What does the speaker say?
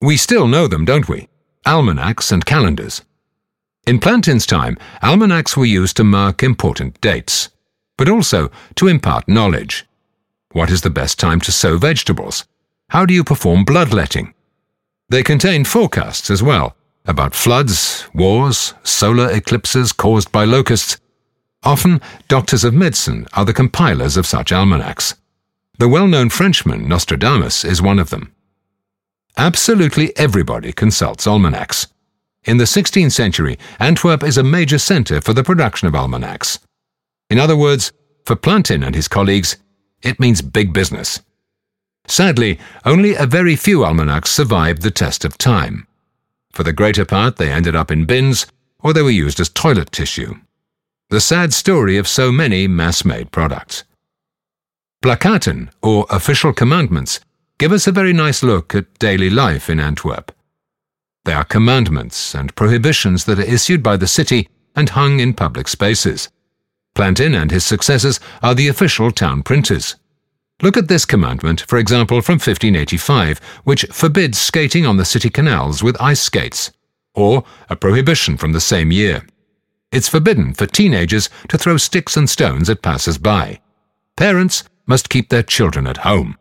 We still know them, don't we? Almanacs and calendars. In Plantin's time, almanacs were used to mark important dates, but also to impart knowledge. What is the best time to sow vegetables? How do you perform bloodletting? They contain forecasts as well about floods, wars, solar eclipses caused by locusts. Often, doctors of medicine are the compilers of such almanacs. The well known Frenchman Nostradamus is one of them. Absolutely everybody consults almanacs. In the 16th century, Antwerp is a major centre for the production of almanacs. In other words, for Plantin and his colleagues, it means big business. Sadly, only a very few almanacs survived the test of time. For the greater part, they ended up in bins or they were used as toilet tissue. The sad story of so many mass made products. Plakaten, or official commandments, give us a very nice look at daily life in Antwerp. They are commandments and prohibitions that are issued by the city and hung in public spaces. Plantin and his successors are the official town printers. Look at this commandment, for example, from 1585, which forbids skating on the city canals with ice skates, or a prohibition from the same year. It's forbidden for teenagers to throw sticks and stones at passers by. Parents must keep their children at home.